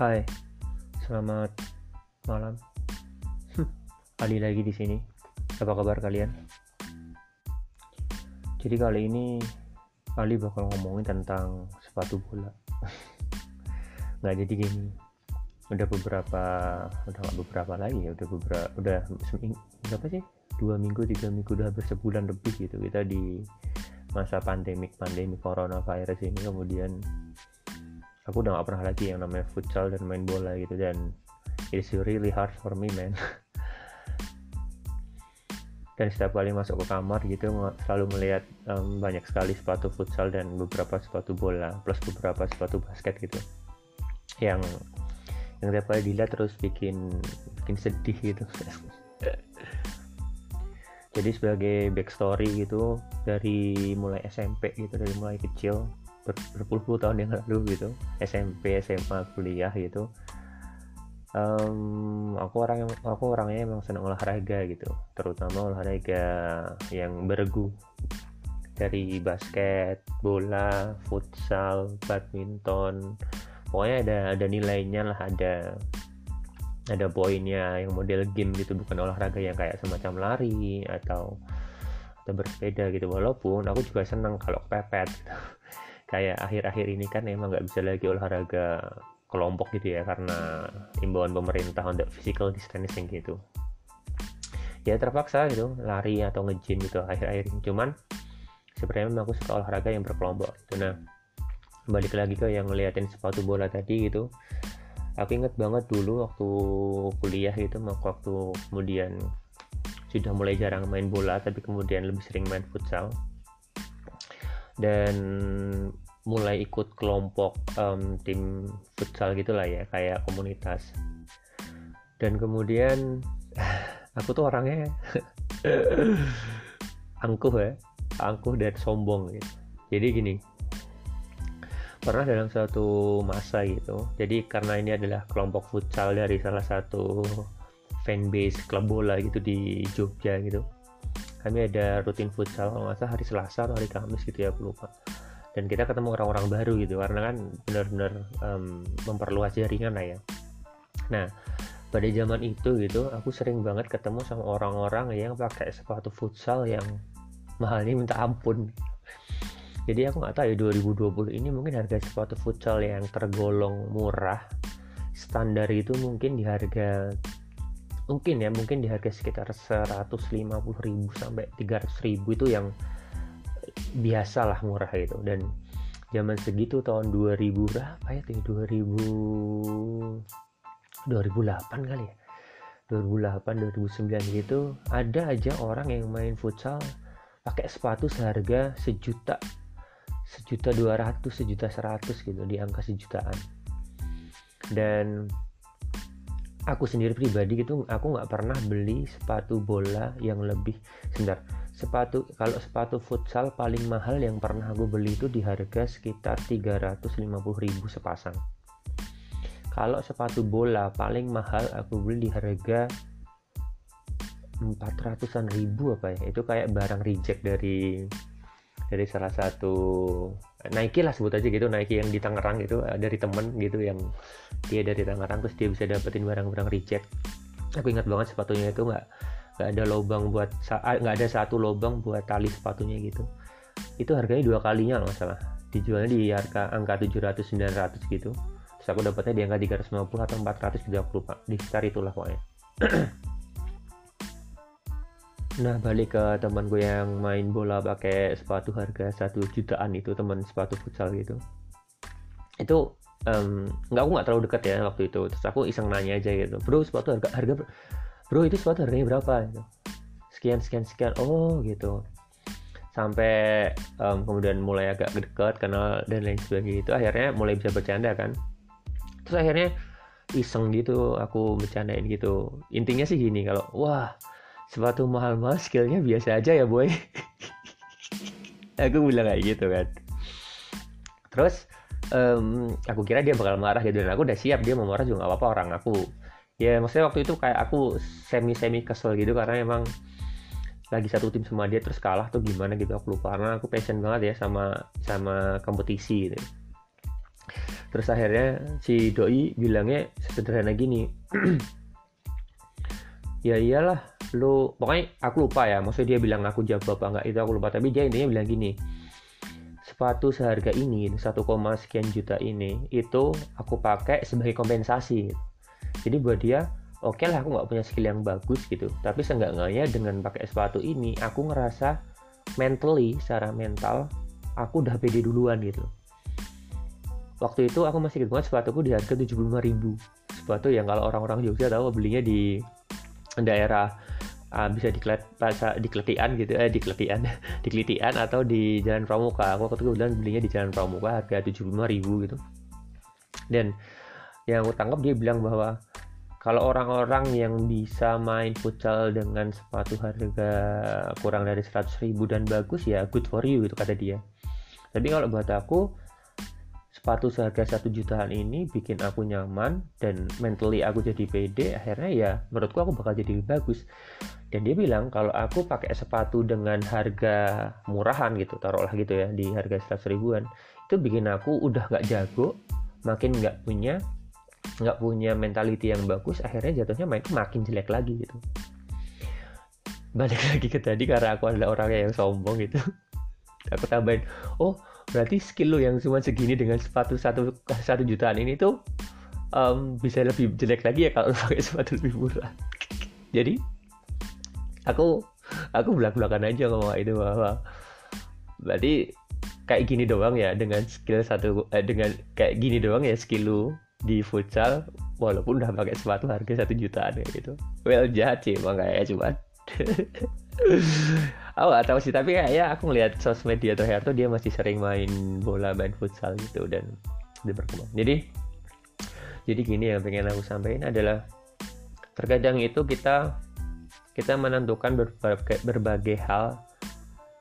Hai, selamat malam. Ali lagi di sini. Apa kabar kalian? Jadi kali ini Ali bakal ngomongin tentang sepatu bola. Nggak jadi gini. Udah beberapa, udah nggak beberapa lagi ya. Udah beberapa, udah seminggu, berapa sih? Dua minggu, tiga minggu, udah hampir sebulan lebih gitu. Kita di masa pandemik pandemi coronavirus ini kemudian aku udah gak pernah lagi yang namanya futsal dan main bola gitu dan it's really hard for me man. Dan setiap kali masuk ke kamar gitu selalu melihat um, banyak sekali sepatu futsal dan beberapa sepatu bola plus beberapa sepatu basket gitu. Yang yang tiap kali dilihat terus bikin bikin sedih gitu. Jadi sebagai backstory gitu dari mulai SMP gitu dari mulai kecil berpuluh-puluh tahun yang lalu gitu SMP SMA kuliah gitu. Um, aku orang yang aku orangnya emang senang olahraga gitu terutama olahraga yang beregu dari basket bola futsal badminton pokoknya ada ada nilainya lah ada ada poinnya. Yang model game gitu bukan olahraga yang kayak semacam lari atau atau bersepeda gitu. Walaupun aku juga senang kalau pepet gitu. Kayak akhir-akhir ini kan emang nggak bisa lagi olahraga kelompok gitu ya karena imbauan pemerintah untuk physical distancing gitu. Ya terpaksa gitu lari atau nge-gym gitu akhir-akhir ini. Cuman sebenarnya memang aku suka olahraga yang berkelompok gitu. Nah balik lagi ke yang ngeliatin sepatu bola tadi gitu. Aku inget banget dulu waktu kuliah gitu waktu kemudian sudah mulai jarang main bola tapi kemudian lebih sering main futsal dan mulai ikut kelompok um, tim futsal gitulah ya kayak komunitas. Dan kemudian aku tuh orangnya angkuh ya angkuh dan sombong gitu. Jadi gini pernah dalam suatu masa gitu jadi karena ini adalah kelompok futsal dari salah satu fanbase klub bola gitu di Jogja gitu kami ada rutin futsal kalau nggak salah hari Selasa atau hari Kamis gitu ya aku lupa. Dan kita ketemu orang-orang baru gitu karena kan benar-benar um, memperluas jaringan lah ya. Nah pada zaman itu gitu aku sering banget ketemu sama orang-orang yang pakai sepatu futsal yang mahalnya minta ampun. Jadi aku nggak tahu ya 2020 ini mungkin harga sepatu futsal yang tergolong murah standar itu mungkin di harga mungkin ya mungkin di harga sekitar 150.000 sampai 300.000 itu yang biasa lah murah itu dan zaman segitu tahun 2000 berapa ya tuh 2000 2008 kali ya? 2008 2009 gitu ada aja orang yang main futsal pakai sepatu seharga sejuta sejuta dua ratus sejuta seratus gitu di angka sejutaan. Dan aku sendiri pribadi gitu aku nggak pernah beli sepatu bola yang lebih sebentar. Sepatu kalau sepatu futsal paling mahal yang pernah aku beli itu di harga sekitar 350.000 sepasang. Kalau sepatu bola paling mahal aku beli di harga 400-an ribu apa ya. Itu kayak barang reject dari dari salah satu Nike lah sebut aja gitu Nike yang di Tangerang gitu eh, dari temen gitu yang dia dari Tangerang terus dia bisa dapetin barang-barang reject. Aku ingat banget sepatunya itu nggak nggak ada lubang buat ah, nggak ada satu lubang buat tali sepatunya gitu. Itu harganya dua kalinya loh masalah dijualnya di harga angka 700 900 gitu. Terus aku dapatnya di angka 350 atau 400 juga aku lupa di sekitar itulah pokoknya Nah balik ke teman gue yang main bola pakai sepatu harga satu jutaan itu teman sepatu futsal gitu. Itu um, nggak aku nggak terlalu dekat ya waktu itu. Terus aku iseng nanya aja gitu, bro sepatu harga harga bro itu sepatu harganya berapa? Gitu. Sekian sekian sekian. Oh gitu. Sampai um, kemudian mulai agak dekat kenal dan lain sebagainya itu akhirnya mulai bisa bercanda kan. Terus akhirnya iseng gitu aku bercandain gitu. Intinya sih gini kalau wah sepatu mahal-mahal skillnya biasa aja ya boy. Aku bilang kayak gitu kan. Terus um, aku kira dia bakal marah gitu dan aku udah siap dia mau marah juga gak apa-apa orang aku. Ya maksudnya waktu itu kayak aku semi semi kesel gitu karena emang lagi satu tim sama dia terus kalah tuh gimana gitu aku lupa. Karena aku passion banget ya sama sama kompetisi gitu. Terus akhirnya si doi bilangnya sederhana gini ya iyalah lu pokoknya aku lupa ya maksudnya dia bilang aku jawab apa enggak itu aku lupa. Tapi dia intinya bilang gini sepatu seharga ini 1, sekian juta ini itu aku pakai sebagai kompensasi. Jadi buat dia oke okay lah aku nggak punya skill yang bagus gitu. Tapi seenggak-enggaknya dengan pakai sepatu ini aku ngerasa mentally secara mental aku udah pede duluan gitu. Waktu itu aku masih ingat sepatuku di harga 75 ribu. Sepatu yang kalau orang-orang Jogja tahu belinya di daerah uh, bisa di di Kletian gitu eh di Kletian di Kletian atau di Jalan Pramuka. Aku waktu itu belinya di Jalan Pramuka harga 75 ribu gitu. Dan yang aku tangkap dia bilang bahwa kalau orang-orang yang bisa main futsal dengan sepatu harga kurang dari 100 ribu dan bagus ya good for you gitu kata dia. Tapi kalau buat aku sepatu seharga satu jutaan ini bikin aku nyaman dan mentally aku jadi pede akhirnya ya menurutku aku bakal jadi lebih bagus. Dan dia bilang kalau aku pakai sepatu dengan harga murahan gitu taruhlah gitu ya di harga 100 ribuan itu bikin aku udah gak jago makin nggak punya nggak punya mentality yang bagus akhirnya jatuhnya main makin jelek lagi gitu. Balik lagi ke tadi karena aku adalah orang yang sombong gitu. Aku tambahin oh berarti skill lo yang cuma segini dengan sepatu satu satu jutaan ini tuh um, bisa lebih jelek lagi ya kalau pakai sepatu lebih murah. Jadi aku aku belak belakan aja ngomong itu bahwa berarti kayak gini doang ya dengan skill satu eh, dengan kayak gini doang ya skill lu di futsal walaupun udah pakai sepatu harga satu jutaan kayak gitu. Well jahat sih emang kayak cuman aku gak tahu sih tapi kayaknya aku ngeliat sosmed dia tuh Herto dia masih sering main bola main futsal gitu dan dia berkembang. Jadi jadi gini yang pengen aku sampaikan adalah terkadang itu kita kita menentukan berbagai, berbagai hal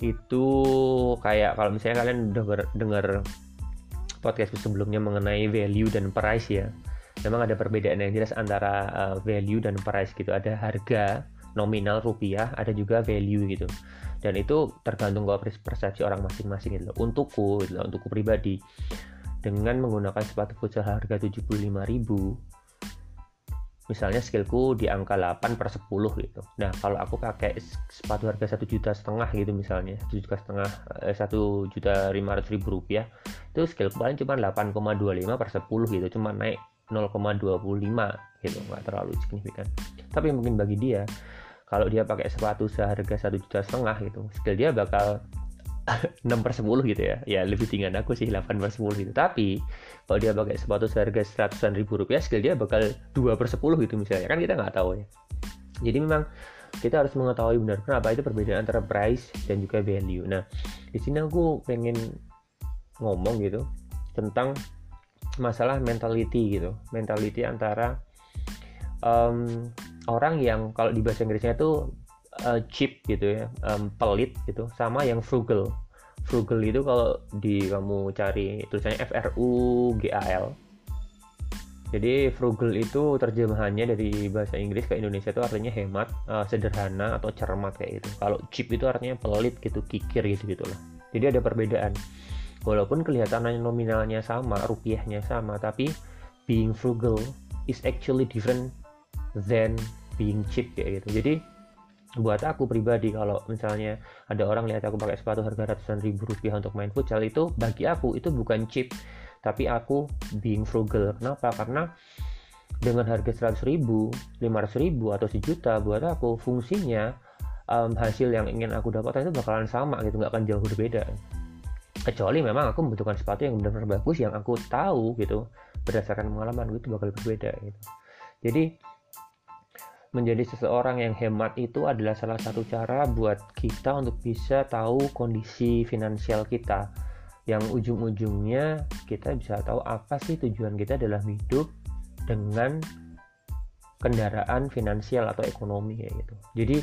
itu kayak kalau misalnya kalian udah dengar podcast sebelumnya mengenai value dan price ya. Memang ada perbedaan yang jelas antara uh, value dan price gitu. Ada harga nominal rupiah ada juga value gitu. Dan itu tergantung kalau persepsi orang masing-masing gitu untukku gitu untukku pribadi. Dengan menggunakan sepatu futsal harga 75.000 misalnya skillku di angka 8 per 10 gitu. Nah kalau aku pakai sepatu harga satu juta setengah gitu misalnya satu juta setengah eh, satu juta lima ratus ribu rupiah itu skillku paling cuma 8,25 per 10 gitu cuma naik 0,25 gitu nggak terlalu signifikan. Tapi mungkin bagi dia kalau dia pakai sepatu seharga satu juta setengah gitu skill dia bakal 6 per 10 gitu ya. Ya lebih tinggi aku sih 8 per 10 gitu. Tapi kalau dia pakai sepatu seharga seratusan ribu rupiah skill dia bakal 2 per 10 gitu misalnya. Kan kita nggak tahu ya. Jadi memang kita harus mengetahui benar kenapa itu perbedaan antara price dan juga value. Nah di sini aku pengen ngomong gitu tentang masalah mentality gitu. Mentality antara um, orang yang kalau di bahasa Inggrisnya itu uh, cheap gitu ya, um, pelit gitu, sama yang frugal. Frugal itu kalau di kamu cari tulisannya F R U G A L. Jadi frugal itu terjemahannya dari bahasa Inggris ke Indonesia itu artinya hemat, uh, sederhana atau cermat kayak gitu. Kalau cheap itu artinya pelit gitu, kikir gitu gitulah. Jadi ada perbedaan. Walaupun kelihatannya nominalnya sama, rupiahnya sama, tapi being frugal is actually different than being cheap kayak gitu. Jadi buat aku pribadi kalau misalnya ada orang lihat aku pakai sepatu harga ratusan ribu rupiah untuk main futsal itu bagi aku itu bukan cheap tapi aku being frugal. Kenapa? Karena dengan harga 100 ribu 500 ribu atau sejuta buat aku fungsinya um, hasil yang ingin aku dapatkan itu bakalan sama gitu nggak akan jauh berbeda. Kecuali memang aku membutuhkan sepatu yang benar-benar bagus yang aku tahu gitu berdasarkan pengalaman itu bakal berbeda gitu. Jadi menjadi seseorang yang hemat itu adalah salah satu cara buat kita untuk bisa tahu kondisi finansial kita yang ujung-ujungnya kita bisa tahu apa sih tujuan kita dalam hidup dengan kendaraan finansial atau ekonomi kayak gitu. Jadi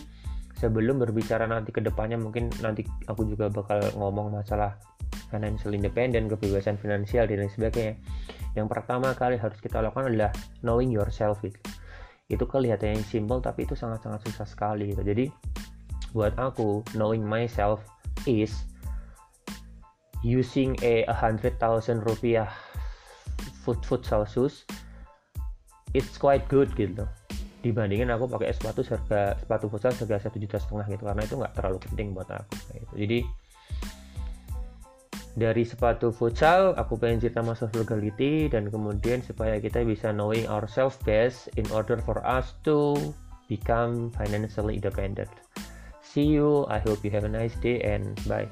sebelum berbicara nanti ke depannya mungkin nanti aku juga bakal ngomong masalah financial independent, kebebasan finansial dan lain sebagainya. Yang pertama kali harus kita lakukan adalah knowing yourself gitu itu kelihatannya simple tapi itu sangat-sangat susah sekali gitu. Jadi buat aku knowing myself is using a hundred thousand rupiah foot futsal shoes it's quite good gitu dibandingin aku pakai sepatu harga sepatu futsal harga satu juta setengah gitu karena itu nggak terlalu penting buat aku gitu. jadi dari sepatu futsal aku pengen cerita masalah frugality dan kemudian supaya kita bisa knowing ourselves best in order for us to become financially independent. See you i hope you have a nice day and bye